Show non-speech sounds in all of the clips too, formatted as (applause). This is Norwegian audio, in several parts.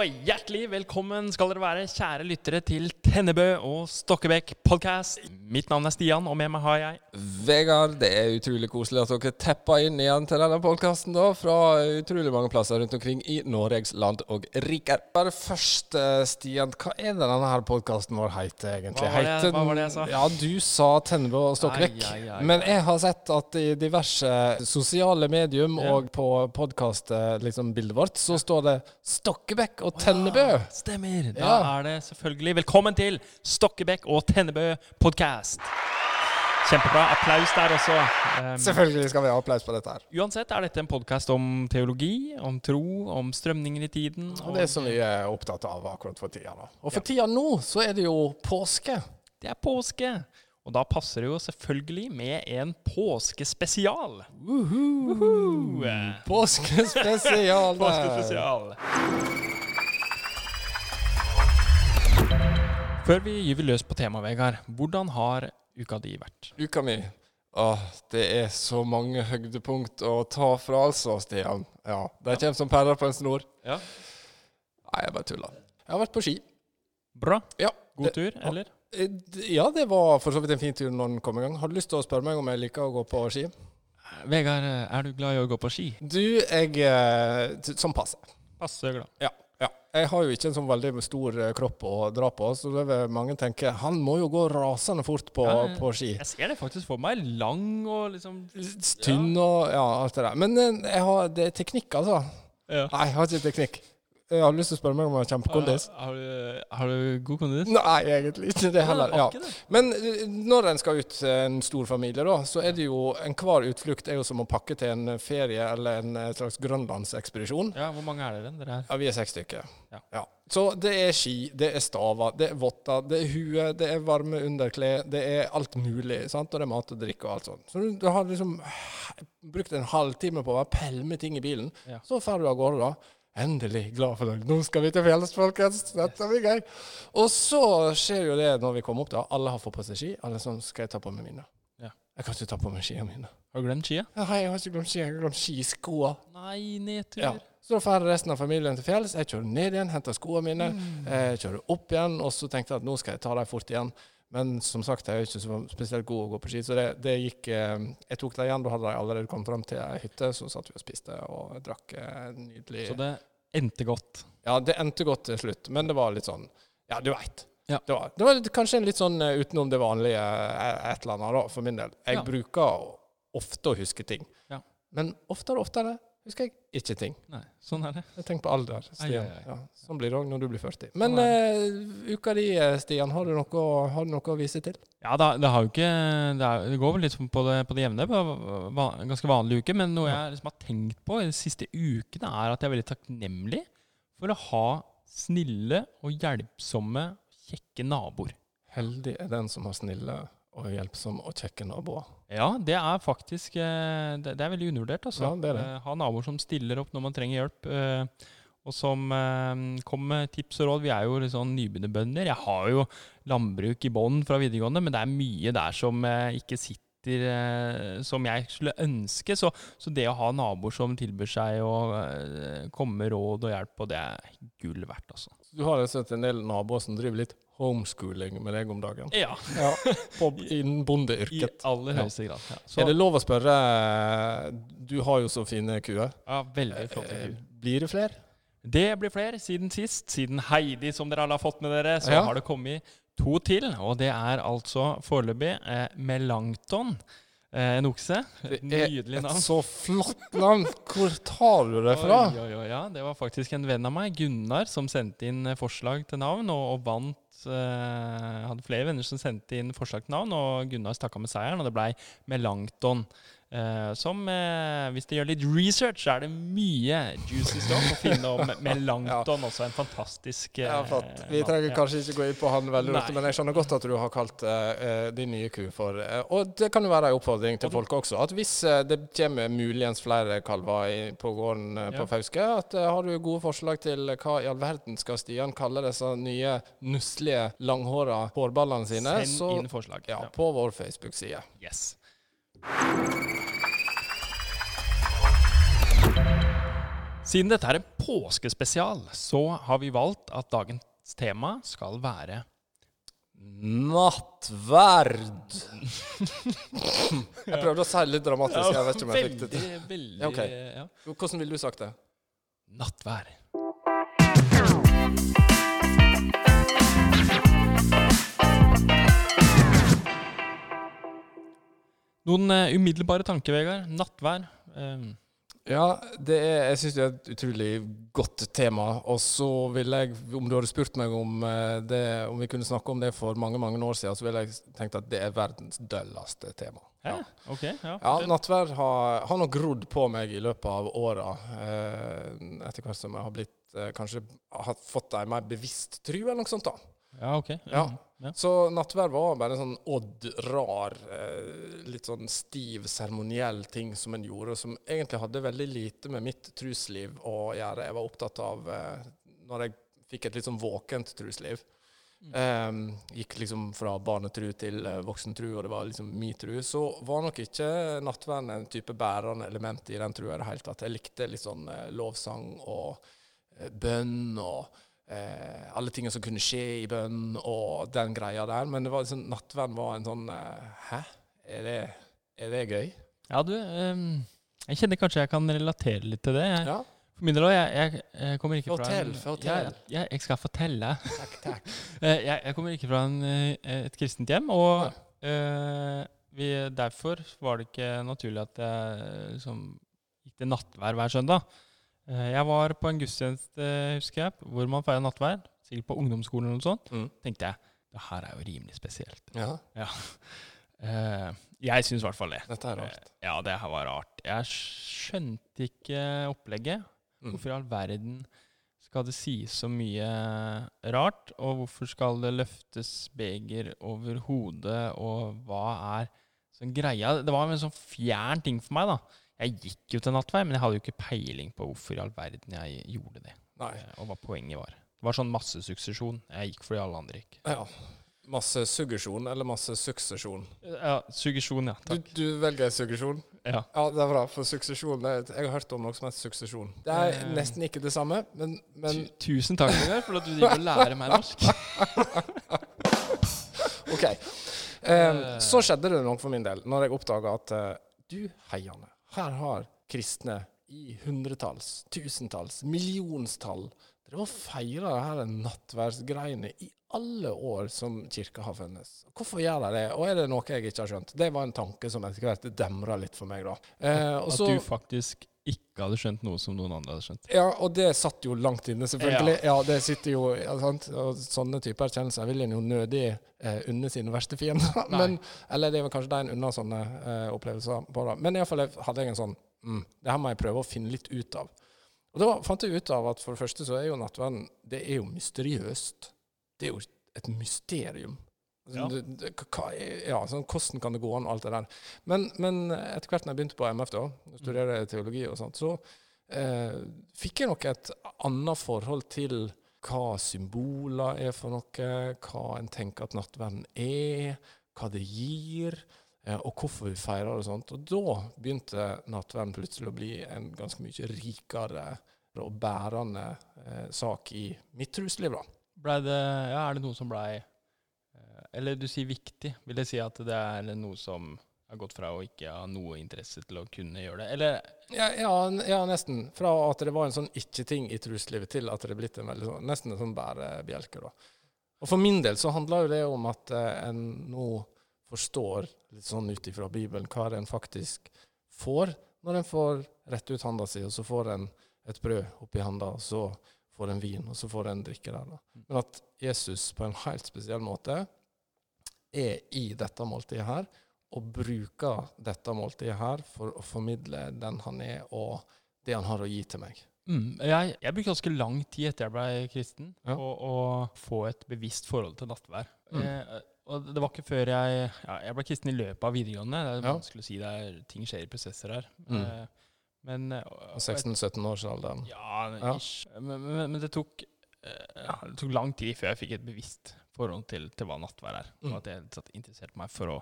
Yes, og hjertelig velkommen skal dere være, kjære lyttere, til Tennebø og Stokkebekk podcast. Mitt navn er Stian, og med meg har jeg Vegard, det er utrolig koselig at dere tepper inn igjen til denne podkasten fra utrolig mange plasser rundt omkring i Norges land og riker. Bare først, eh, Stian, hva er det denne her podkasten vår heter egentlig? Hva var det- Heter hva var det jeg sa? Ja, du sa Tennebø og Stokkebekk. Men jeg har sett at i diverse sosiale medium og på podkastbildet liksom, vårt, så står det Stokkebekk og Tennebø. Stemmer. Da Ja. er det selvfølgelig velkommen til Stokkebekk og Tennebø podkast. Kjempebra. Applaus der også. Um, Selvfølgelig skal vi ha applaus på dette her. uansett er dette en podkast om teologi, om tro, om strømninger i tiden. Og det som vi er opptatt av akkurat for tida nå. Og for tida nå så er det jo påske. Det er påske. Og da passer det jo selvfølgelig med en påskespesial. Woohoo! Påskespesial. (laughs) Påskespesial. Før vi gyver løs på temaet, Vegard, hvordan har uka di vært? Uka mi. Åh, det er så mange høydepunkt å ta fra, altså, Stian. Ja, De kommer som perler på en snor. Ja. Nei, jeg bare tuller. Jeg har vært på ski. Bra. Ja. God det- tur, eller? Eh, Ja, det var for så vidt en fin tur når den kom i gang. Har du lyst til å spørre meg om jeg liker å gå på ski? Vegard, er du glad i å gå på ski? Du, jeg Som t- Sånn passe. Passe glad. Ja. Jeg har jo ikke en sånn veldig stor eh, kropp å dra på, så det vil mange tenke han må jo gå rasende fort på, Ja, ja. på ski. Jeg ser det faktisk for meg. Lang og liksom Tynn og ja, alt det der. Men eh, jeg har, det er teknikk, altså. ja. Nei, jeg har ikke teknikk. Jeg har lyst til å spørre meg om jeg har kjempekondis. Har, du, har du god kondis? Nei, egentlig ikke det heller. Ja. Har. Men eh, når en skal ut eh, en stor familie, da, så er det jo enhver utflukt er jo som å pakke til en ferie eller en eh, slags grønlandsekspedisjon. Ja, Hvor mange er dere? dere er? Ja, vi er seks stykker. Ja. Så det er ski, det er staver, det er votter, det er hue, det er varme underklær, det er alt mulig. sant? Og det er mat og drikke og alt sånt. Så du, du har liksom brukt en halvtime på å pelme ting i bilen. Ja. Så drar du av gårde, da. Endelig glad for det. Nå skal vi til fjells, folkens! Dette blir gøy. Og så skjer jo det når vi kommer opp, da. Alle har fått på seg ski. Alle sånn Skal jeg ta på meg mine? Ja. Jeg kan ikke ta på meg skiene mine. Har du glemt skia? Nei, jeg har ikke glemt skia. Jeg har glemt skiskoa. Nei, nedtur. Ja. Så drar resten av familien til fjells. Jeg kjører ned igjen, henter skoene mine. Jeg kjører opp igjen, og så tenkte jeg at nå skal jeg ta dem fort igjen. Men som sagt, jeg er ikke så spesielt god å gå på ski, så det, det gikk eh, Jeg tok det igjen, da hadde de allerede kommet fram til ei hytte, så satt vi og spiste og drakk nydelig Så det endte godt. Ja, det endte godt til slutt, men det var litt sånn Ja, du veit. Ja. Det, var, det var kanskje en litt sånn eh, utenom det vanlige eh, et eller annet, da, for min del. Jeg Ja. bruker ofte å huske ting. Ja. Men oftere og oftere husker jeg ikke ting. Nei, sånn er det. Jeg tenker på alder, Stian. Ai, ai, ai. Ja, sånn blir det òg når du blir 40. Men Sånn eh, uka di, eh, Stian, har du, noe, har du noe å vise til? Ja, det, det har jo ikke Det, er, det går vel litt på det, på det jevne. På va, en ganske vanlig uke. Men noe jeg liksom har tenkt på i de siste ukene, er at jeg er veldig takknemlig for å ha snille og hjelpsomme, kjekke naboer. Heldig er den som har snille og hjelpsom og kjekke naboer. Ja, det er faktisk eh, Det, er veldig undervurdert, altså. Ja, det det. Eh, Ha naboer som stiller opp når man trenger hjelp. eh, og som kommer med tips og råd. Vi er jo litt sånn nybegynnerbønder. Jeg har jo landbruk i bånn fra videregående, men det er mye der som ikke sitter som jeg skulle ønske. Så, så det å ha naboer som tilbyr seg å komme med råd og hjelp, og det er gull verdt, altså. Du har sett en del naboer som driver litt homeschooling med deg om dagen. Ja, Ja, (laughs) på, Innen i bondeyrket. aller Ja. høyeste grad. Ja. Så, Er det lov å spørre Du har jo så fine kuer. ja, veldig flotte kuer. Blir det flere? Det blir flere siden sist. Siden Heidi, som dere alle har fått med dere, så Ja. har det kommet to til. Og det er altså foreløpig eh, Melanchthon. Eh, en okse. Et nydelig navn. et så flott navn! Hvor tar du det fra? Oi, oi, oi, ja. Det var faktisk en venn av meg, Gunnar, som sendte inn eh, forslag til navn, og, og vant eh, hadde flere venner som sendte inn forslag til navn, og Gunnar stakk av med seieren, og det blei Melanchthon. Eh, som, uh, hvis de gjør litt research, så er det mye juicy stuff å finne om (laughs) Melanchthon. Også en fantastisk uh, Ja, flott. Vi trenger Ja. kanskje ikke gå inn på han veldig ofte, men jeg skjønner godt at du har kalt uh, din nye ku for eh, Og det kan jo være en oppfordring til folk også, at hvis eh, det kommer muligens flere kalver i, på gården på Ja. Fauske, at eh, har du gode forslag til hva i all verden skal Stian kalle disse nye nusselige, langhåra hårballene sine, Send så inn forslag. ja, på vår Facebook-side. Siden dette er en påskespesial, så har vi valgt at dagens tema skal være Nattverd. Jeg prøvde å si det litt dramatisk. Jeg vet ikke om jeg fikk det til. Veldig, veldig Ja, ok. Hvordan ville du sagt det? Nattvær. Noen uh, umiddelbare tanker, Vegard? Nattvær. Um. Ja, det er, jeg syns det er et utrolig godt tema. Og så ville jeg, om du hadde spurt meg om, eh, det, om vi kunne snakke om det for mange mange år siden, så ville jeg tenkt at det er verdens dølleste tema. Ja. Ok, ja. Ja, Nattvær har, har nok grodd på meg i løpet av åra. Eh, etter hvert som jeg har blitt eh, kanskje har fått ei mer bevisst tru, eller noe sånt. da. ja, ok. Ja. Ja. Så nattverd var bare en sånn odd, rar, eh, litt sånn stiv, seremoniell ting som en gjorde, som egentlig hadde veldig lite med mitt trusliv å gjøre. Jeg var opptatt av eh, Når jeg fikk et litt sånn våkent trusliv. Eh, gikk liksom fra barnetru til voksentru, og det var liksom min tru. Så var nok ikke nattverden en type bærende element i den trua i det hele tatt. Jeg likte litt sånn lovsang og bønn og eh, alle tingene som kunne skje i bønn og den greia der. Men det var liksom, nattverden var en sånn eh, Hæ? Er det, er det gøy? Ja, du um, Jeg kjenner kanskje jeg kan relatere litt til det. Jeg, Ja. For min del òg. Jeg, jeg, jeg kommer ikke fra Fortell, en- fortell. Ja, jeg, jeg skal fortelle. Takk, takk. (laughs) Eh, jeg, jeg kommer ikke fra en, eh, et kristent hjem, og eh, vi, derfor var det ikke naturlig at jeg liksom, gikk til nattvær hver søndag. Eh, jeg var på en gudstjeneste, husker jeg, hvor man feirer nattvær. Sikkert på ungdomsskolen eller noe sånt. Mm. tenkte jeg det her er jo rimelig spesielt. Ja, (laughs) Eh, jeg syns i hvert fall det. dette er rart. Uh, ja, det her var rart. Jeg skjønte ikke opplegget. Mm. Hvorfor i all verden skal det sies så mye rart? Og hvorfor skal det løftes beger over hodet, og hva er sånn greia? Det var en sånn fjern ting for meg, da. Jeg gikk jo til nattverd, men jeg hadde jo ikke peiling på hvorfor i all verden jeg gjorde det. Nei. eh, Og hva poenget var. Det var sånn massesuksesjon. Jeg gikk fordi alle andre gikk. Ja. Masse suggesjon eller masse suksesjon? Ja, Suggesjon, ja. Du, Takk. du velger suksesjon? Ja. Ja, det er bra. For suksesjon Jeg har hørt om noe som heter suksesjon. Det er Eh. nesten ikke det samme, men, men Tusen takk Vegard, for at du driver og lærer meg norsk. (laughs) OK. Eh, så skjedde det noe for min del når jeg oppdaga at uh, du heiane, her har kristne i hundretalls, tusentalls, millionstall drevet og feira dette nattverdsgreiene i alle år som kirka har funnes. Hvorfor gjør de det, og er det noe jeg ikke har skjønt? Det var en tanke som etter hvert demra litt for meg, da. Eh, At så- du faktisk ikke hadde skjønt noe som noen andre hadde skjønt. ja, og det satt jo langt inne, selvfølgelig. Ja, det sitter jo ja, sant? Og sånne typer erkjennelser vil en jo nødig eh, unne sine verste fiender. (laughs) Men, eller det er vel kanskje de en unner sånne eh, opplevelser på. Da. Men iallfall hadde jeg en sånn mm, Det her må jeg prøve å finne litt ut av. Og da fant jeg ut av at for det første så er jo nattverden Det er jo mysteriøst. Det er jo et mysterium. Altså, Ja. ja, sånn, hvordan kan det gå an, alt det der. Men, men etter hvert når jeg begynte på MF, da, studerer studere teologi og sånt, så eh, fikk jeg nok et annet forhold til hva symboler er for noe, hva en tenker at nattverden er, hva det gir, eh, og hvorfor vi feirer og sånt. Og da begynte nattverden plutselig å bli en ganske mye rikere og bærende eh, sak i mitt trusliv, da. Ble det, ja, er det noe som blei eh, Eller du sier viktig. Vil det si at det er noe som har gått fra å ikke ha noe interesse til å kunne gjøre det? Eller Ja, ja, ja, nesten. Fra at det var en sånn ikke-ting i truslivet til at det er blitt en veldig sånn, nesten en sånn bærebjelke. da. Og for min del så handler jo det om at eh, en nå forstår litt sånn ut ifra Bibelen hva en faktisk får når en får rett ut handa si, og så får en et brød oppi handa, og så får en vin, og så får en drikke der. da. Men at Jesus på en helt spesiell måte er i dette måltidet her, og bruker dette måltidet her for å formidle den han er, og det han har å gi til meg. mm, jeg, jeg brukte ganske lang tid etter jeg ble kristen, Ja. å, å få et bevisst forhold til nattvær. Mm. Eh, og det var ikke før jeg ja, Jeg ble kristen i løpet av videregående. Det er Ja. vanskelig å si. Det er, ting skjer i prosesser her. Mm. Eh, men eh, og- og- 16-17-årsalderen. Ja, ish. Men, men, men det, tok, eh, ja, det tok lang tid før jeg fikk et bevisst forhold til, til hva nattvær er. Mm. Og at jeg interesserte meg for å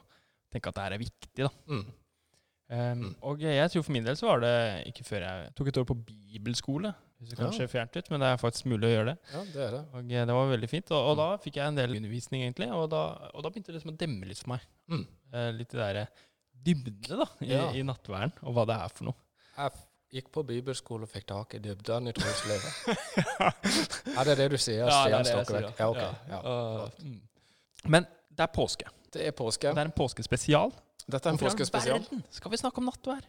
tenke at det her er viktig. da. Mm. Um, Mm. og jeg tror for min del så var det ikke før jeg tok et år på bibelskole. Hvis det kanskje ja. fjernt ut, men det er faktisk mulig å gjøre det. Ja, det er det. Og eh, det var veldig fint. Og, og da fikk jeg en del undervisning, egentlig. Og da, og da begynte det liksom å demme litt for meg. Mm. Uh, litt det derre dybde da, i, Ja. i nattværen, og hva det er for noe. Jeg gikk på bibelskole og fikk tak i dybden i troslivet. (laughs) Er det det du sier? Ja, det Stian sier, Ja, ok. ja. Ja. Mm. Men det er påske. Det er påske. Det er en påskespesial. Dette er en påskespesial. verden skal vi snakke om nattvær?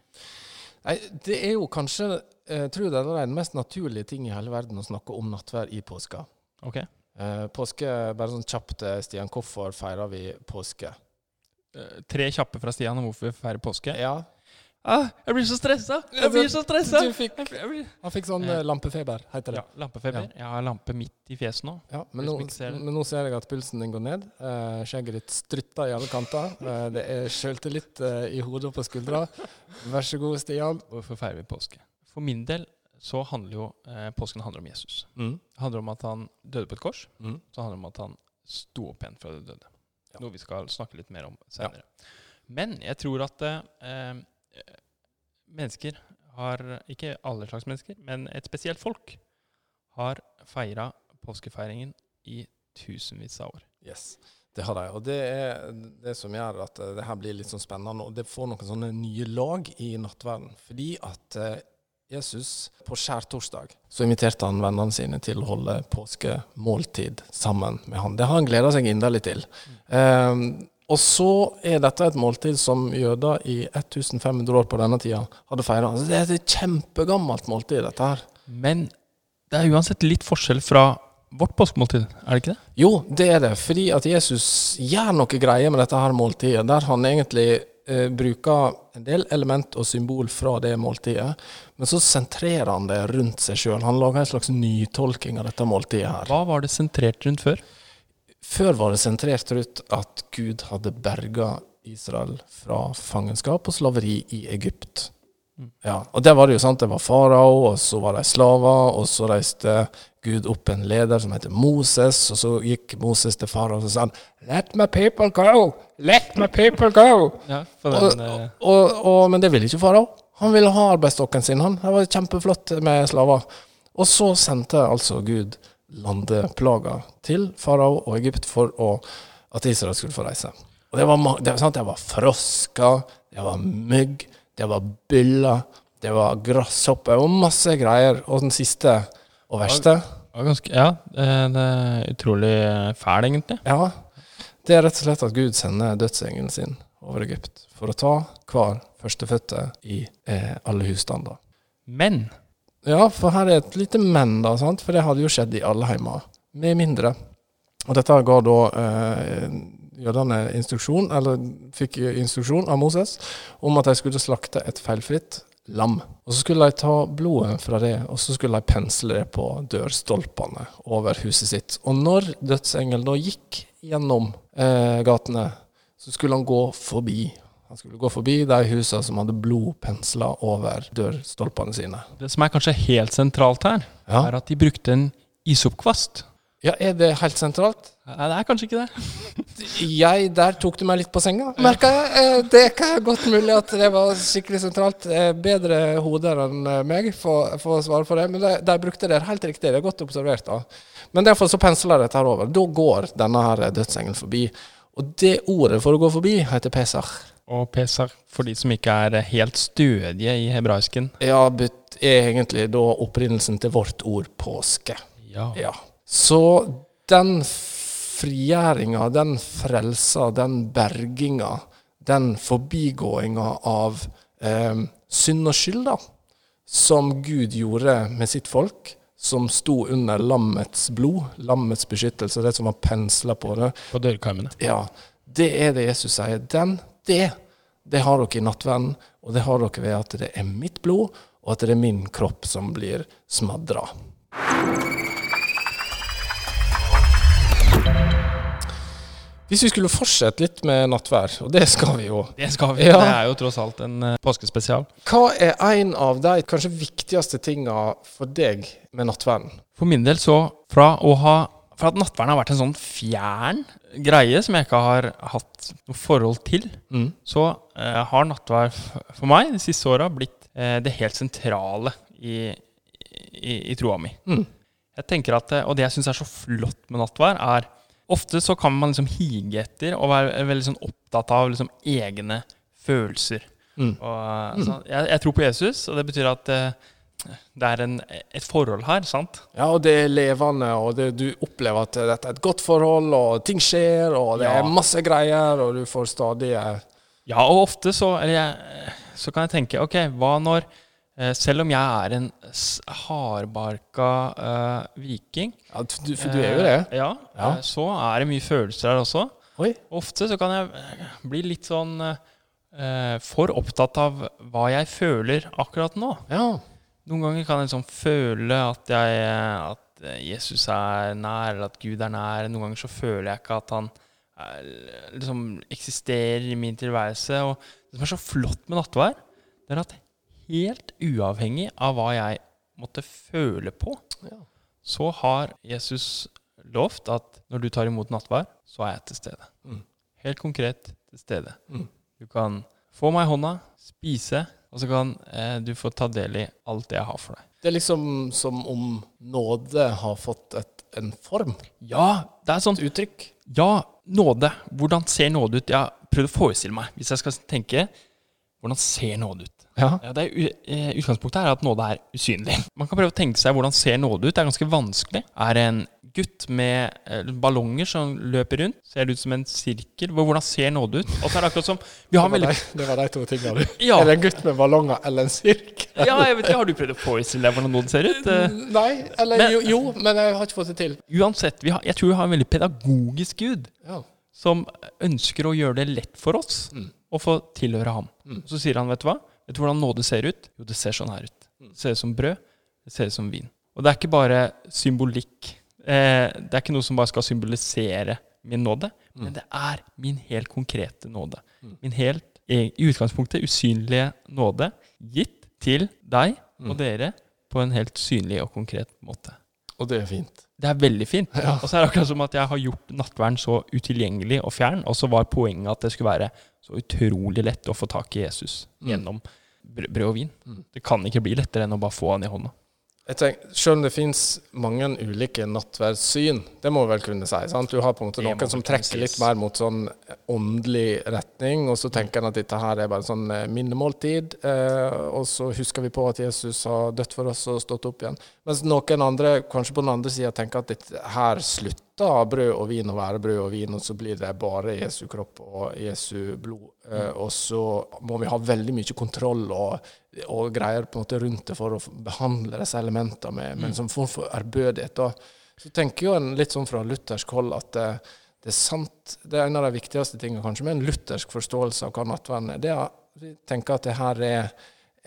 Nei, det er jo kanskje, jeg tror det er den mest naturlige ting i hele verden å snakke om nattvær i påska. Ok. Eh, påske, bare sånn kjapt, eh, Stian. Hvorfor feirer vi påske? Eh, Tre kjappe fra Stian om hvorfor vi feirer påske. Ja, Ah, jeg blir så stressa! Jeg blir så stressa! du fikk, han fikk sånn eh, lampefeber, heter det. Ja, lampefeber. Jeg har lampe midt i fjeset nå. Ja, men, nå, ser men nå ser jeg at pulsen din går ned. Eh, skjegget ditt strutter i alle kanter. Eh, det er sjøltillit eh, i hodet og på skuldra. Vær så god, Stian. Hvorfor feirer vi påske? For min del så handler jo eh, påsken handler om Jesus. Mm. Det handler om at han døde på et kors. Mm. Så handler det om at han sto opp igjen fra det døde. Ja. Noe vi skal snakke litt mer om senere. Men jeg tror at eh, mennesker har Ikke alle slags mennesker, men et spesielt folk har feira påskefeiringen i tusenvis av år. Yes, det har de. Og det er det som gjør at eh, det her blir litt sånn spennende. Og det får noen sånne nye lag i nattverden. Fordi at eh, Jesus på skjærtorsdag så inviterte han vennene sine til å holde påskemåltid sammen med han. Det har han gleda seg inderlig til. Eh, og så er dette et måltid som jøder i 1500 år på denne tida hadde feira. Altså, det er et kjempegammelt måltid, dette her. Men det er uansett litt forskjell fra vårt påskemåltid, er det ikke det? Jo, det er det. Fordi at Jesus gjør noe greier med dette her måltidet, der han egentlig eh, bruker en del element og symbol fra det måltidet, men så sentrerer han det rundt seg sjøl. Han lager en slags nytolking av dette måltidet her. Hva var det sentrert rundt før? Før var det sentrert rundt at Gud hadde berga Israel fra fangenskap og slaveri i Egypt. Mm. Ja, og der var det jo sant, det var farao, og så var de slaver, og så reiste Gud opp en leder som heter Moses, og så gikk Moses til farao og sa han, Let my people go! Let my people go! Ja, Og, den, eh, og, og, men det ville ikke farao. Han ville ha arbeidsstokken sin, han. Det var kjempeflott med slaver. Og så sendte altså Gud landeplager til farao og Egypt for å, at Israel skulle få reise. Og det var, det var, sant, det var frosker, det var mygg, det var byller, det var gresshopper og masse greier. Og den siste og verste var ganske, ja, eh, det er utrolig eh, fæl, egentlig. Ja, det er rett og slett at Gud sender dødsengelen sin over Egypt for å ta hver førstefødte i eh, alle husstander. Men Ja, for her er et lite men, da, sant? for det hadde jo skjedd i alle heimer, med mindre. Og dette ga da eh, jødene instruksjon, eller fikk instruksjon av Moses om at de skulle slakte et feilfritt lam. Og så skulle de ta blodet fra det, og så skulle de pensle det på dørstolpene over huset sitt. Og når dødsengelen da gikk gjennom eh, gatene, så skulle han gå forbi. Han skulle gå forbi de husene som hadde blodpensler over dørstolpene sine. det som er kanskje helt sentralt her, Ja. er at de brukte en isoppkvast. Ja, er det helt sentralt? Nei, det er kanskje ikke det. (laughs) Jeg, Der tok du meg litt på senga, merka jeg. Eh, Det kan godt mulig at det var skikkelig sentralt. Eh, Bedre hoder enn eh, meg for, for å svare på det, men de, de brukte det helt riktig. Det er godt observert. da. Men derfor så pensler jeg dette her over. Da går denne her dødsengelen forbi. Og det ordet for å gå forbi heter pesach. Og Pesach, for de som ikke er helt stødige i hebraisken. Ja, det er egentlig da opprinnelsen til vårt ord påske. Ja. Ja. Så den frigjøringa, den frelsa, den berginga, den forbigåinga av eh, synd og skyld, da, som Gud gjorde med sitt folk, som sto under lammets blod, lammets beskyttelse, det som var pensla på det, På dørkarmene. ja, det er det Jesus sier. Den, det, det har dere i nattverden, og det har dere ved at det er mitt blod, og at det er min kropp som blir smadra. Hvis vi skulle fortsette litt med nattvær, og det skal vi jo Det skal vi. Ja. Det er jo tross alt en eh, påskespesial. Hva er en av de kanskje viktigste tinga for deg med nattverden? For min del så, fra ha for at nattverden har vært en sånn fjern greie som jeg ikke har hatt noe forhold til, Mm. så eh, har nattvær for meg de siste åra blitt eh, det helt sentrale i, i, i troa mi. Mm. Jeg tenker at, eh, Og det jeg syns er så flott med nattvær, er ofte så kan man liksom hige etter og være veldig sånn opptatt av liksom egne følelser. Mm. Og, altså, jeg, jeg tror på Jesus, og det betyr at eh, det er en, et forhold her, sant? Ja, og det er levende, og det, du opplever at dette er et godt forhold, og ting skjer, og det Ja. er masse greier, og du får stadig eh, Ja, og ofte så, eller jeg, så kan jeg tenke Ok, hva når eh, Selv om jeg er en hardbarka uh, viking ja, du, For du er jo det. Uh, ja, Ja. Uh, så er det mye følelser her også. Oi. Ofte så kan jeg bli litt sånn for opptatt av hva jeg føler akkurat nå. Ja. Noen ganger kan jeg liksom føle at, jeg, at Jesus er nær, eller at Gud er nær. Noen ganger så føler jeg ikke at han er, liksom eksisterer i min tilværelse. Og det som er så flott med nattvær, det er at helt uavhengig av hva jeg måtte føle på, Ja. så har Jesus lovt at når du tar imot nattvær, så er jeg til stede. Mm. Helt konkret til stede. Mm. Du kan få meg i hånda, spise, og så kan eh, du få ta del i alt det jeg har for deg. Det er liksom som om nåde har fått et, en form, Ja, det er et sånt uttrykk. Ja, nåde. Hvordan ser nåde ut? Jeg har prøvd å forestille meg, hvis jeg skal tenke Hvordan ser nåde ut? Ja. Ja, det er, eh, utgangspunktet er at nåde er usynlig. Man kan prøve å tenke seg hvordan ser nåde ut. Det er ganske vanskelig. Er det en gutt med eh, ballonger som løper rundt? Ser det ut som en sirkel? Hvordan ser nåde ut? Og så er det akkurat som Vi har Det var, veldig de, det var de to tingene, du. Ja, Er det en gutt med ballonger eller en sirkel? ja jeg vet ikke, Har du prøvd å forestille deg hvordan noen ser ut? Eh, Nei, eller Men- jo, jo, men jeg har ikke fått det til. Uansett, vi har, jeg tror vi har en veldig pedagogisk gud. Ja. som ønsker å gjøre det lett for oss Mm. å få tilhøre ham. Mm. Så sier han, vet du hva? Vet du hvordan nåde ser ut? Jo, det ser sånn her ut. Mm. Det ser ut som brød. Det ser ut som vin. Og det er ikke bare symbolikk. Eh, det er ikke noe som bare skal symbolisere min nåde, Mm. men det er min helt konkrete nåde. Mm. Min helt, i utgangspunktet, usynlige nåde gitt til deg Mm. og dere på en helt synlig og konkret måte. Og det er fint. Det er veldig fint. Ja. Og så er det akkurat som at jeg har gjort nattverden så utilgjengelig og fjern, og så var poenget at det skulle være så utrolig lett å få tak i Jesus Mm. gjennom brød og vin. Mm. Det kan ikke bli lettere enn å bare få han i hånda. Jeg tenker, Selv om det finnes mange ulike nattverdssyn, det må vi vel kunne si. sant? Du har på en måte noen som trekker litt mer mot sånn åndelig retning, og så tenker en at dette her er bare sånn eh, minnemåltid, eh, og så husker vi på at Jesus har dødd for oss og stått opp igjen. Mens noen andre, kanskje på den andre sida, tenker at dette her slutter brød og vin å være brød og vin, og så blir det bare Jesu kropp og Jesu blod. Eh, og så må vi ha veldig mye kontroll og, og greier på en måte rundt det for å behandle disse elementene med, med en sånn form for ærbødighet. Så tenker jeg litt sånn fra luthersk hold at det, det er sant Det er en av de viktigste tingene kanskje med en luthersk forståelse av hva nattverden er. Det er vi tenker at det her er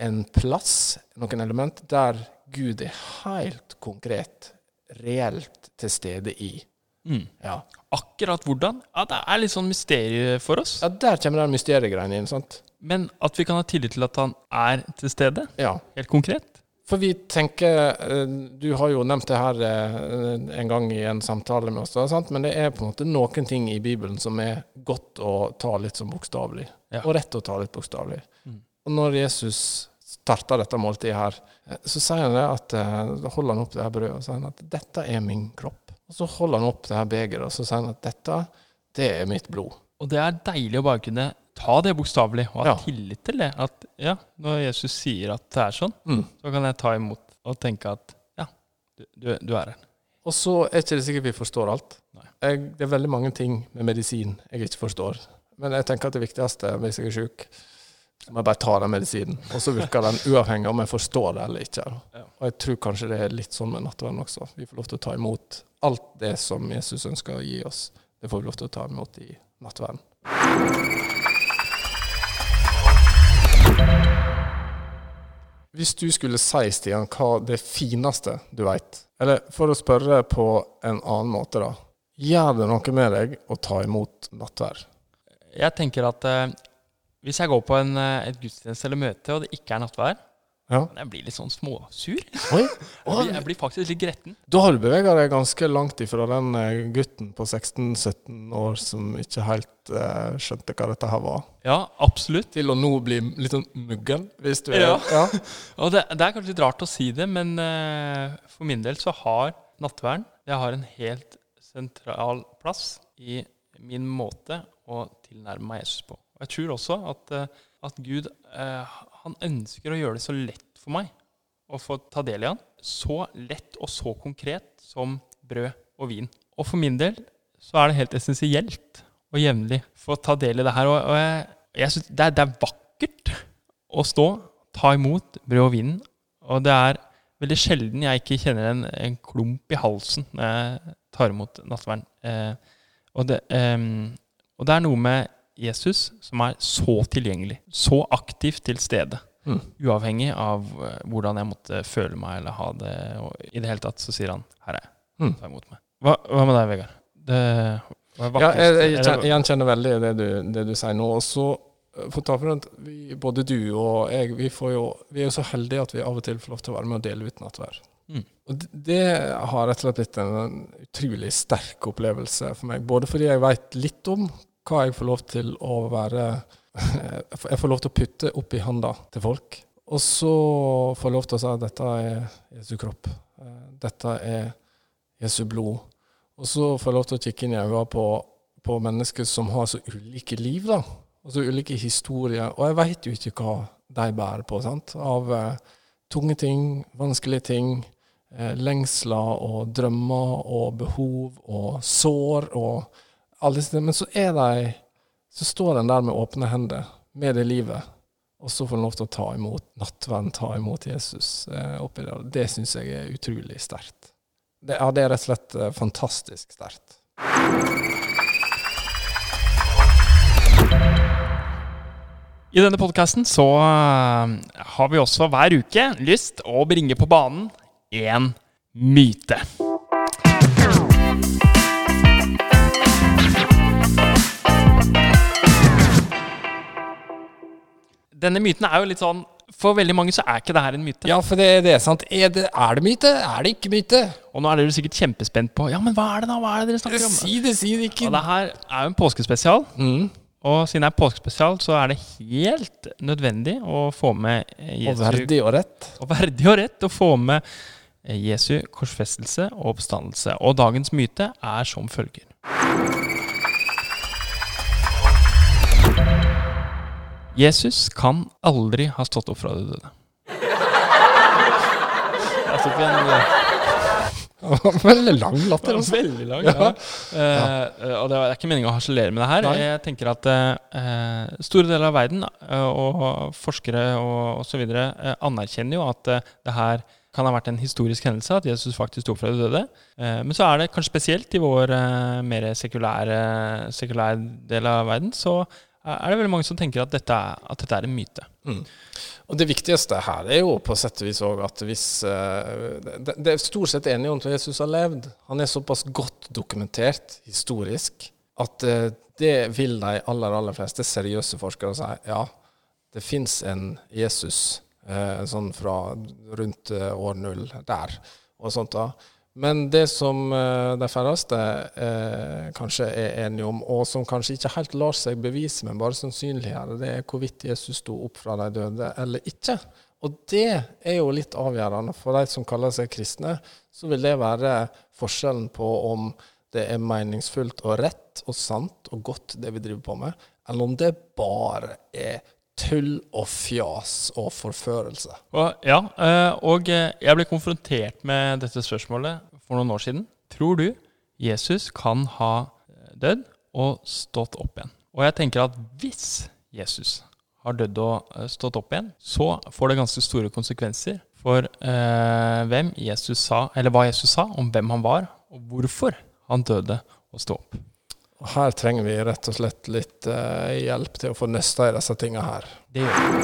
en plass, noen element, der Gud er helt konkret, reelt til stede i. Mm. Ja. Akkurat hvordan? Ja, Det er litt sånn mysterium for oss. ja der kommer den mysteriegreien inn, sant? Men at vi kan ha tillit til at han er til stede, Ja. helt konkret. For vi tenker eh, Du har jo nevnt det her eh, en gang i en samtale med oss, sant? men det er på en måte noen ting i Bibelen som er godt å ta litt som bokstavelig, Ja. og rett å ta litt bokstavelig. Mm. Og når Jesus starter dette måltidet her, eh, så sier han det at holder han opp det her brødet og sier han at 'dette er min kropp'. Og så holder han opp det her begeret og så sier han at 'dette, det er mitt blod'. Og det er deilig å bare kunne ta det bokstavelig og ha Ja. tillit til det. At ja, når Jesus sier at det er sånn, Mm. så kan jeg ta imot og tenke at ja, du, du, du er her. Og så er ikke det sikkert vi forstår alt. Jeg, det er veldig mange ting med medisin jeg ikke forstår. Men jeg tenker at det viktigste hvis jeg er syk, så må jeg bare ta den medisinen. Og så virker den uavhengig om jeg forstår det eller ikke. Og jeg tror kanskje det er litt sånn med nattverden også. Vi får lov til å ta imot alt det som Jesus ønsker å gi oss. Det får vi lov til å ta imot i nattverden. Hvis du skulle si, Stian, hva det fineste du veit, eller for å spørre på en annen måte, da. Gjør det noe med deg å ta imot nattverd? Jeg tenker at eh, hvis jeg går på en, eh, et gudstjeneste eller møte, og det ikke er nattvær, Ja. Men jeg blir litt sånn småsur. Oi. (laughs) Jeg blir, jeg blir faktisk litt gretten. Da har du bevega deg ganske langt ifra den eh, gutten på 16-17 år som ikke helt uh, skjønte hva dette her var, Ja, absolutt. til å nå bli litt sånn muggen, hvis du er Ja. ja. (laughs) Og det, det er kanskje litt rart å si det, men uh, for min del så har nattverden det har en helt sentral plass i min måte å tilnærme meg Jesus på. Jeg tror også at, eh, at Gud eh, han ønsker å gjøre det så lett for meg å få ta del i han. Så lett og så konkret som brød og vin. Og for min del så er det helt essensielt og jevnlig få ta del i det her. Og, jeg, jeg synes det, er, det er vakkert å stå, ta imot brød og vin. Og det er veldig sjelden jeg ikke kjenner en, en klump i halsen når jeg tar imot nattverden. Eh, og, ehm, og det er noe med Jesus som er så tilgjengelig, så aktivt til stede. Mm. Uavhengig av eh, hvordan jeg måtte føle meg eller ha det. Og I det hele tatt så sier han 'her er jeg, Mm. ta imot meg'. Hva, hva med deg, Vegard? Det var Ja, jeg, jeg gjenkjenner veldig det du, det du sier nå. Og så eh, for å ta for at vi, både du og jeg, vi, får jo, vi er jo så heldige at vi av og til får lov til å være med og dele ut nattvær. Mm. Og det, har rett og slett blitt en utrolig sterk opplevelse for meg. Både fordi jeg veit litt om hva jeg får lov til å være Jeg får lov til å putte opp i handa til folk. Og så får jeg lov til å si at dette er Jesu kropp. Eh, Dette er Jesu blod. Og så får jeg lov til å kikke inn i øynene på, på mennesker som har så ulike liv, da. Og så ulike historier. Og jeg veit jo ikke hva de bærer på, sant. Av eh, tunge ting, vanskelige ting. Eh, lengsler og drømmer og behov og sår og alle disse. Men så er de Så står en der med åpne hender, med det livet. Og så får en lov til å ta imot nattverden, ta imot Jesus eh, oppi der. Det syns jeg er utrolig sterkt. Det, ja, det er rett og slett eh, fantastisk sterkt. I denne podkasten så eh, har vi også hver uke lyst å bringe på banen én myte. Denne myten er jo litt sånn For veldig mange så er ikke det her en myte. Ja, for det er sant. Er det, er det myte? Er det ikke myte? Og nå er dere sikkert kjempespent på Ja, men hva er det da? Hva er det dere snakker om? Si det, si det ikke. Og det her er jo en påskespesial. Mm. Og siden det er påskespesial, så er det helt nødvendig å få med Jesu Og verdig og rett. og verdig og rett å få med Jesu korsfestelse og oppstandelse. Og dagens myte er som følger. Jesus kan aldri ha stått opp fra de døde. Jeg tok en eh, Veldig lang latter. Altså. Veldig lang. Ja. Eh, og det er ikke meningen å harselere med det her. Nei. Jeg tenker at uh, store deler av verden uh, og forskere og osv. Uh, anerkjenner jo at eh, det her kan ha vært en historisk hendelse, at Jesus faktisk sto fra de døde. Eh, men så er det kanskje spesielt i vår eh, mer sekulære, sekulære del av verden, så er det veldig mange som tenker at dette er, at dette er en myte. Mm. Og det viktigste her er jo på sett og vis òg at hvis eh, det, det er stort sett enige om at Jesus har levd. Han er såpass godt dokumentert historisk at eh, det vil de aller, aller fleste seriøse forskere si. Ja, det fins en Jesus eh, sånn fra rundt år null der og sånt da. Men det som eh, de færreste eh, kanskje er enige om, og som kanskje ikke helt lar seg bevise, men bare sannsynliggjøre, det er hvorvidt Jesus sto opp fra de døde eller ikke. Og det er jo litt avgjørende. For de som kaller seg kristne, så vil det være forskjellen på om det er meningsfullt og rett og sant og godt, det vi driver på med, eller om det bare er tull og fjas og forførelse. Og, ja, eh, og eh, jeg ble konfrontert med dette spørsmålet for noen år siden. Tror du Jesus kan ha eh, dødd og stått opp igjen? Og jeg tenker at hvis Jesus har dødd og stått opp igjen, så får det ganske store konsekvenser for eh, hvem Jesus sa, eller hva Jesus sa om hvem han var, og hvorfor han døde og sto opp. Og her trenger vi rett og slett litt eh, hjelp til å få nøsta i disse tinga her. Det gjør vi.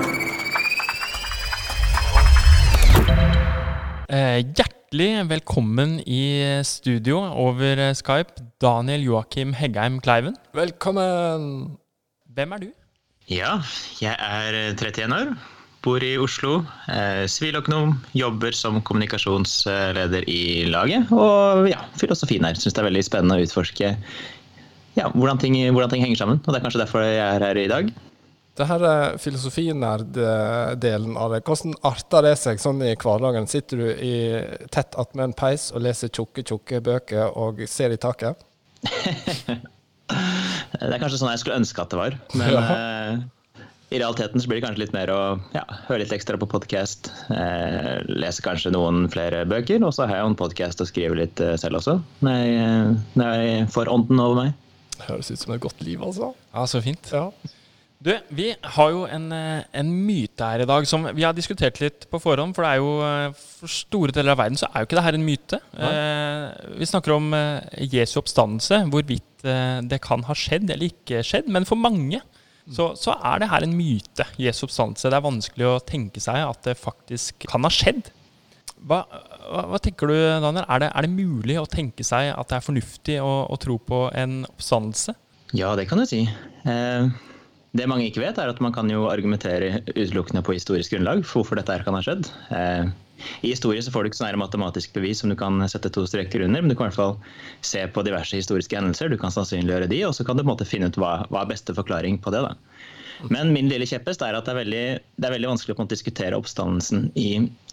Eh, hjertelig velkommen i studio over Skype, Daniel Joakim Heggheim Kleiven. Velkommen! Hvem er du? Ja, jeg er 31 år. bor i Oslo. Eh, siviløkonom, jobber som kommunikasjonsleder i laget. Og ja, filosofien her. Syns det er veldig spennende å utforske ja, hvordan, ting, hvordan ting henger sammen. Og det er kanskje derfor jeg er her i dag. Det her er filosofinerd-delen av det. Hvordan arter det seg sånn i hverdagen? Sitter du i tett attmed en peis og leser tjukke, tjukke bøker og ser i taket? (laughs) det er kanskje sånn jeg skulle ønske at det var. Men ja. uh, i realiteten så blir det kanskje litt mer å ja, høre litt ekstra på podkast. Uh, lese kanskje noen flere bøker. Og så har jeg jo en podkast å skrive litt uh, selv også, når jeg, eh, når jeg får ånden over meg. Høres ut som et godt liv, altså. Ja, så fint. Ja. Du, vi har jo en, eh, en, myte her i dag som vi har diskutert litt på forhånd. For det er jo for store deler av verden så er jo ikke det her en myte. Eh, vi snakker om eh, Jesu oppstandelse, hvorvidt eh, det kan ha skjedd eller ikke skjedd. Men for mange så, så, er det her en myte, Jesu oppstandelse. Det er vanskelig å tenke seg at det faktisk kan ha skjedd. Hva, hva, hva tenker du, Daniel? Er det, er det, mulig å tenke seg at det er fornuftig å, å tro på en oppstandelse? Ja, det kan du si. Eh, det mange ikke vet, er at man kan jo argumentere utelukkende på historisk grunnlag for hvorfor dette her kan ha skjedd. Eh, i historie så får du ikke sånn matematisk bevis som du kan sette to streker under, men du kan i hvert fall se på diverse historiske hendelser. Du kan sannsynliggjøre de, og så kan du på en måte finne ut hva, hva er beste forklaring på det. da. Men min lille kjepphest er at det er, veldig, det er veldig vanskelig å diskutere oppstandelsen i,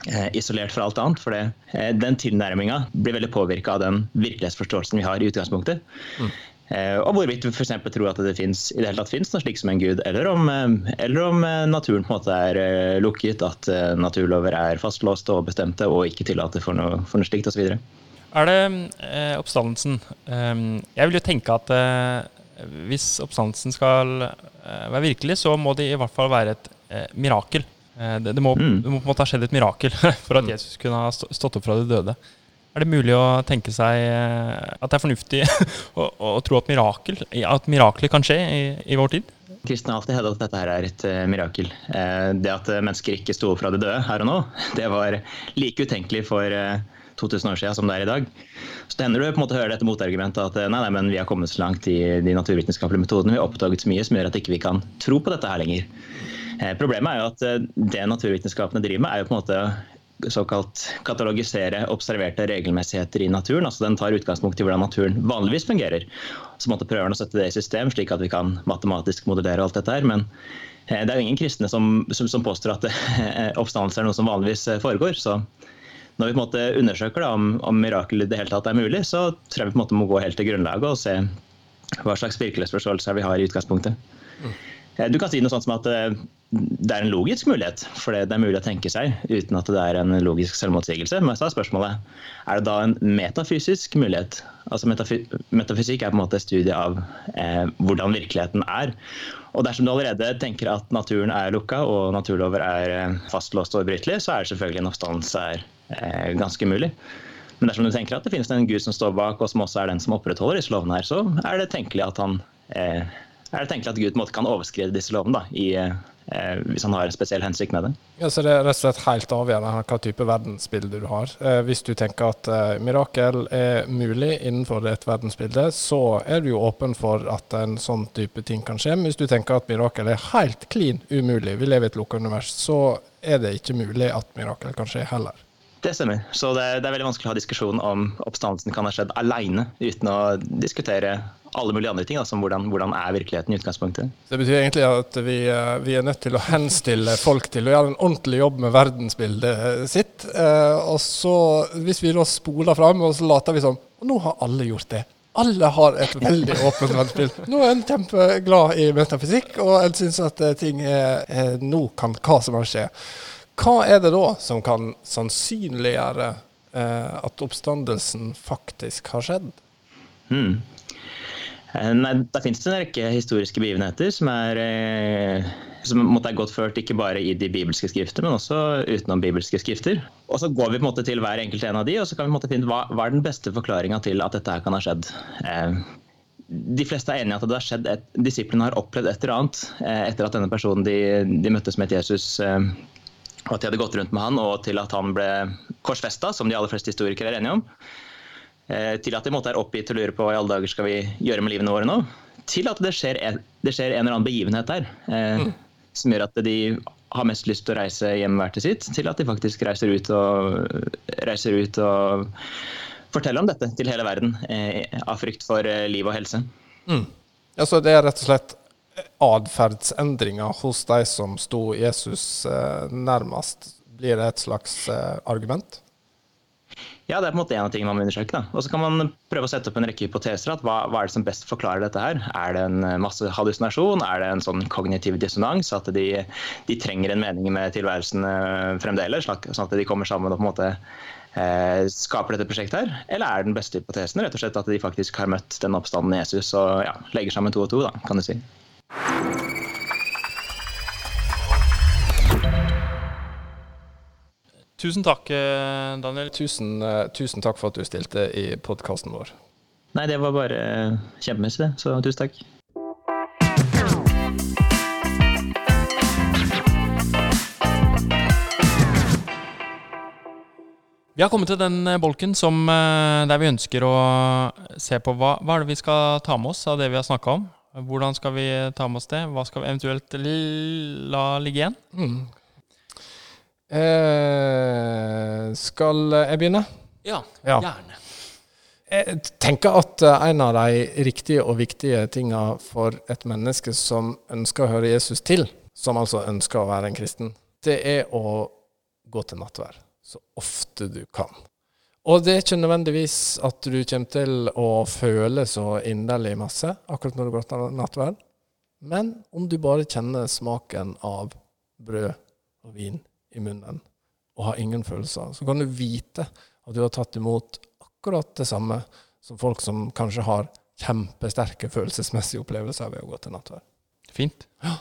eh, isolert fra alt annet. For det, eh, den tilnærminga blir veldig påvirka av den virkelighetsforståelsen vi har i utgangspunktet. Mm. Eh, og hvorvidt vi f.eks. tror at det finnes, i det hele tatt finnes noe slik som en gud, eller om, eh, eller om eh, naturen på en måte er lukket, at naturlover er fastlåste og bestemte og ikke tillater for noe, for noe slikt osv. Er det eh, oppstandelsen eh, Jeg vil jo tenke at eh, hvis oppstandelsen skal være virkelig, så må det i hvert fall være et mirakel. Det, det, må, mm. det, må, på en måte ha skjedd et mirakel (laughs) for at mm. Jesus kunne ha stått opp fra de døde. Er det mulig å tenke seg eh, at det er fornuftig (laughs) å, å, tro at, mirakel, at mirakler kan skje i, i vår tid? Kristne har alltid hevdet at dette her er et uh, mirakel. Det at mennesker ikke sto opp fra de døde her og nå, (laughs) det var like utenkelig for uh, 2000 år siden som det er i dag. Så det hender du på en måte hører dette motargumentet at nei, nei, men vi har kommet så langt i de naturvitenskapelige metodene, vi har oppdaget så mye som gjør at ikke vi ikke kan tro på dette her lenger. Problemet er jo at det naturvitenskapene driver med, er jo på en måte såkalt katalogisere observerte regelmessigheter i naturen. altså Den tar utgangspunkt i hvordan naturen vanligvis fungerer. Så måtte prøve å sette det i system, slik at vi kan matematisk modellere alt dette her. Men eh, det er jo ingen kristne som, som, som påstår at eh, (laughs) oppstandelse er noe som vanligvis eh, foregår. så når vi på en måte undersøker da, om, om mirakel i det hele tatt er mulig, så tror jeg vi på en måte må gå helt til grunnlaget og se hva slags virkelighetsforståelse vi har i utgangspunktet. Mm. Du kan si noe sånt som at det er en logisk mulighet, for det er mulig å tenke seg uten at det er en logisk selvmotsigelse. Men så er spørsmålet er det da en metafysisk mulighet. Altså Metafysikk er på en måte et studie av eh, hvordan virkeligheten er. Og dersom du allerede tenker at naturen er lukka og naturlover er eh, fastlåst og ubrytelige, så er det selvfølgelig en oppstandelse eh, ganske mulig. Men dersom du tenker at det finnes en gud som står bak, og som også er den som opprettholder disse lovene her, så er det tenkelig at han eh, er det tenkelig at Gud på en måte kan overskride disse lovene da, i eh, eh, hvis han har en spesiell hensikt med det. Ja, så Det er rett og slett helt avgjørende hva type verdensbilde du har. Eh, hvis du tenker at eh, mirakel er mulig innenfor et verdensbilde, så er du jo åpen for at en sånn type ting kan skje. Men hvis du tenker at mirakel er helt klin umulig, vi lever i et lukka univers, så er det ikke mulig at mirakel kan skje heller. Det stemmer. Så det det er veldig vanskelig å ha diskusjon om oppstandelsen kan ha skjedd alene, uten å diskutere alle mulige andre ting, da, som hvordan, hvordan, er virkeligheten i utgangspunktet. Det betyr egentlig at vi, eh, vi, er nødt til å henstille folk til å gjøre en ordentlig jobb med verdensbildet sitt. Eh, og så, hvis vi da spoler fram, og så later vi som Og nå har alle gjort det. Alle har et veldig åpent verdensbilde. Nå er en kjempeglad i metafysikk, og en syns at eh, ting er, Nå kan hva som helst skje. Hva er det da som kan sannsynliggjøre eh, at oppstandelsen faktisk har skjedd? Eh, nei, Da finnes det en rekke historiske begivenheter som er eh, som er godt ført ikke bare i de bibelske skrifter, men også utenom bibelske skrifter. Og Så går vi på en måte til hver enkelt en av de, og så kan vi finne hva, hva er den beste forklaringa til at dette her kan ha skjedd. Eh, de fleste er enige i at det har skjedd et, disiplene har opplevd et eller annet etter at denne personen de, de møttes med het Jesus, og at de hadde gått rundt med han, og til at han ble korsfesta, som de aller fleste historikere er enige om. Eh, til at de måtte være oppgitt og lure på hva i alle dager skal vi gjøre med livene våre nå, til at det skjer en, det skjer en eller annen begivenhet der eh, mm. som gjør at de har mest lyst til å reise hjem hver til sitt, til at de faktisk reiser ut og, reiser ut og forteller om dette til hele verden eh, av frykt for eh, liv og helse. Mm. Altså, det er rett og slett atferdsendringer hos de som sto Jesus eh, nærmest. Blir det et slags eh, argument? Ja, det er på en måte en av tingene man må undersøke. Og så kan man prøve å sette opp en rekke hypoteser. at hva, hva, er det som best forklarer dette her? Er det en eh, masse hallusinasjon? Er det en sånn kognitiv dissonans? At de, de trenger en mening med tilværelsen fremdeles? Sånn at de kommer sammen og på en måte eh, skaper dette prosjektet her? Eller er den beste hypotesen rett og slett at de faktisk har møtt den oppstanden Jesus og ja, legger sammen to og to, da, kan du si. Tusen takk, eh, Daniel. Tusen, uh, tusen takk for at du stilte i podkasten vår. Nei, det var bare uh, kjempemessig, det. Så tusen takk. Vi har kommet til den bolken som, der vi ønsker å se på hva, hva er det vi skal ta med oss av det vi har snakka om. Hvordan skal vi ta med oss det? Hva skal vi eventuelt la ligge igjen? Mm. Eh, skal jeg begynne? Ja, ja, gjerne. Jeg tenker at eh, en av de riktige og viktige tinga for et menneske som ønsker å høre Jesus til, som altså ønsker å være en kristen, det er å gå til nattverd så ofte du kan. Og det er ikke nødvendigvis at du kommer til å føle så inderlig masse akkurat når du går til nattverd, men om du bare kjenner smaken av brød og vin i munnen og har ingen følelser, så kan du vite at du har tatt imot akkurat det samme som folk som kanskje har kjempesterke følelsesmessige opplevelser ved å gå til nattverd. Fint. Ja.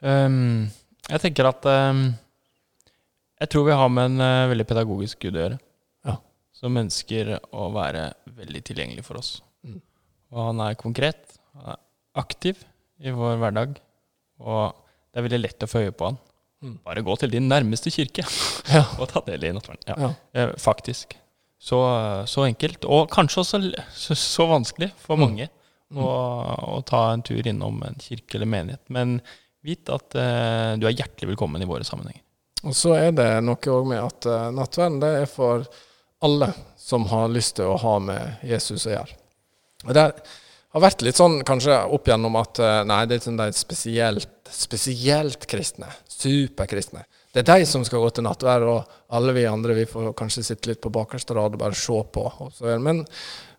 Um, jeg tenker at um, Jeg tror vi har med en uh, veldig pedagogisk gud å gjøre. Som ønsker å være veldig tilgjengelig for oss. Mm. Og han er konkret, han er aktiv i vår hverdag. Og det er veldig lett å få øye på han. Mm. Bare gå til din nærmeste kirke (laughs) ja. og ta del i nattverden. Ja. ja. Eh, faktisk. Så, så, enkelt. Og kanskje også så, så vanskelig for mm. mange mm. Å, å, ta en tur innom en kirke eller menighet. Men vit at uh, du er hjertelig velkommen i våre sammenhenger. Og så er det noe òg med at uh, nattverden det er for alle som har lyst til å ha med Jesus å gjøre. Og Det har vært litt sånn kanskje opp igjennom at nei, det er sånn de spesielt, spesielt kristne superkristne. Det er de som skal gå til nattverd, og alle vi andre vi får kanskje sitte litt på bakerste rad og bare se på. Men,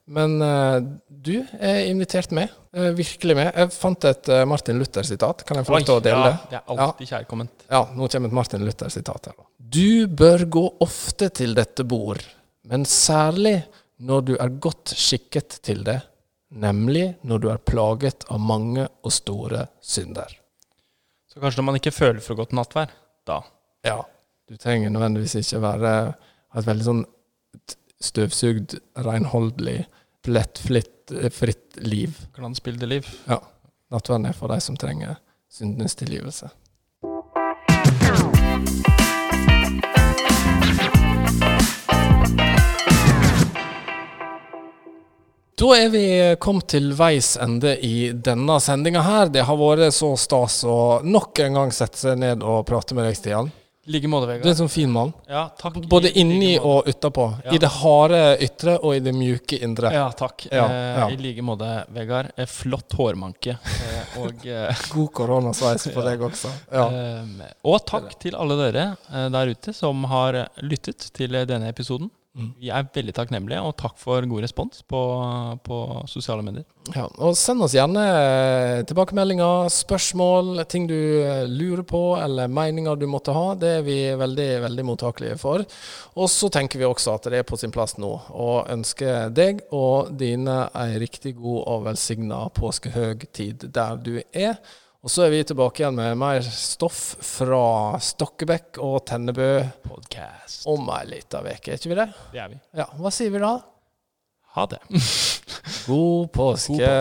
men uh, du er invitert med. Uh, virkelig med. Jeg fant et Martin Luther-sitat. Kan jeg få lov til å dele det? Ja, det er alltid ja. kjærkomment. Ja, nå kommer et Martin Luther-sitat her. Du bør gå ofte til dette bord, men særlig når du er godt skikket til det, nemlig når du er plaget av mange og store synder. Så kanskje når man ikke føler for godt nattvær, da Ja. Du trenger nødvendigvis ikke være et veldig sånn støvsugd, renholdelig, plettfritt liv. Glansbildeliv. Ja. Nattverden er for de som trenger syndenes tilgivelse. Da er vi kommet til veis ende i denne sendinga her. Det har vært så stas å nok en gang sette seg ned og prate med deg, Stian. Like måte, Vegard. Du er en sånn fin mann. Ja, takk. Både inni og utapå. Ja. I det harde ytre og i det mjuke indre. Ja, takk. Ja, ja. Eh, I like måte, Vegard. Eh, flott hårmanke. Eh, og (laughs) God koronasveis på (laughs) deg også. Ja. og takk til alle dere der ute som har lyttet til denne episoden. Vi er veldig takknemlige, og takk for god respons på, på, sosiale medier. Ja, og Send oss gjerne eh, tilbakemeldinger, spørsmål, ting du eh, lurer på, eller meninger du måtte ha. Det er vi veldig veldig mottakelige for. Og så tenker vi også at det er på sin plass nå å ønske deg og dine ei riktig god og velsigna påskehøgtid der du er. Og så er vi tilbake igjen med mer stoff fra Stokkebekk og Tennebø Podcast. om ei lita uke, er ikke vi det? Det er vi. Ja, Hva sier vi da? Ha det. God påske.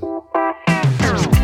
God påske.